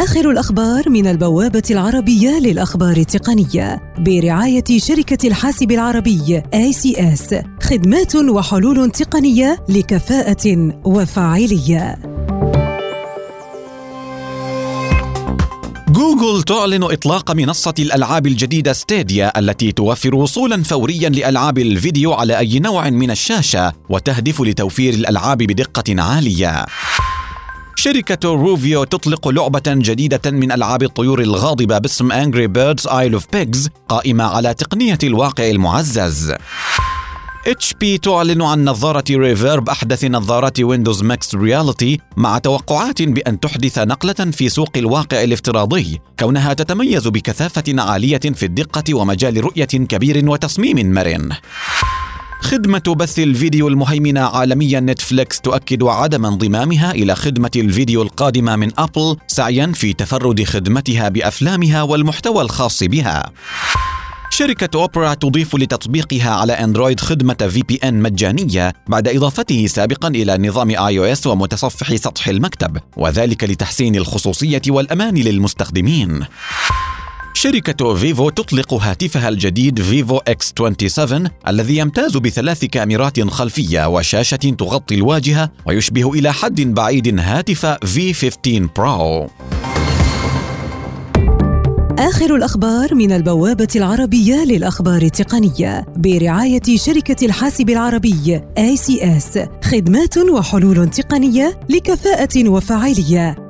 آخر الأخبار من البوابة العربية للأخبار التقنية برعاية شركة الحاسب العربي ACS خدمات وحلول تقنية لكفاءة وفاعلية. جوجل تعلن إطلاق منصة الألعاب الجديدة ستيديا التي توفر وصولا فوريا لألعاب الفيديو على أي نوع من الشاشة وتهدف لتوفير الألعاب بدقة عالية. شركة Rovio تطلق لعبة جديدة من ألعاب الطيور الغاضبة باسم Angry Birds Isle of Pigs قائمة على تقنية الواقع المعزز HP تعلن عن نظارة Reverb أحدث نظارات Windows Mixed Reality مع توقعات بأن تحدث نقلة في سوق الواقع الافتراضي كونها تتميز بكثافة عالية في الدقة ومجال رؤية كبير وتصميم مرن. خدمة بث الفيديو المهيمنة عالميا Netflix تؤكد عدم انضمامها إلى خدمة الفيديو القادمة من Apple سعيا في تفرد خدمتها بأفلامها والمحتوى الخاص بها. شركة أوبرا تضيف لتطبيقها على Android خدمة VPN مجانية بعد إضافته سابقا إلى نظام iOS ومتصفح سطح المكتب وذلك لتحسين الخصوصية والأمان للمستخدمين. شركة Vivo تطلق هاتفها الجديد Vivo X 27 الذي يمتاز بثلاث كاميرات خلفية وشاشة تغطي الواجهة ويشبه إلى حد بعيد هاتف V 15 Pro. آخر الأخبار من البوابة العربية للأخبار التقنية برعاية شركة الحاسب العربي ACS خدمات وحلول تقنية لكفاءة وفاعلية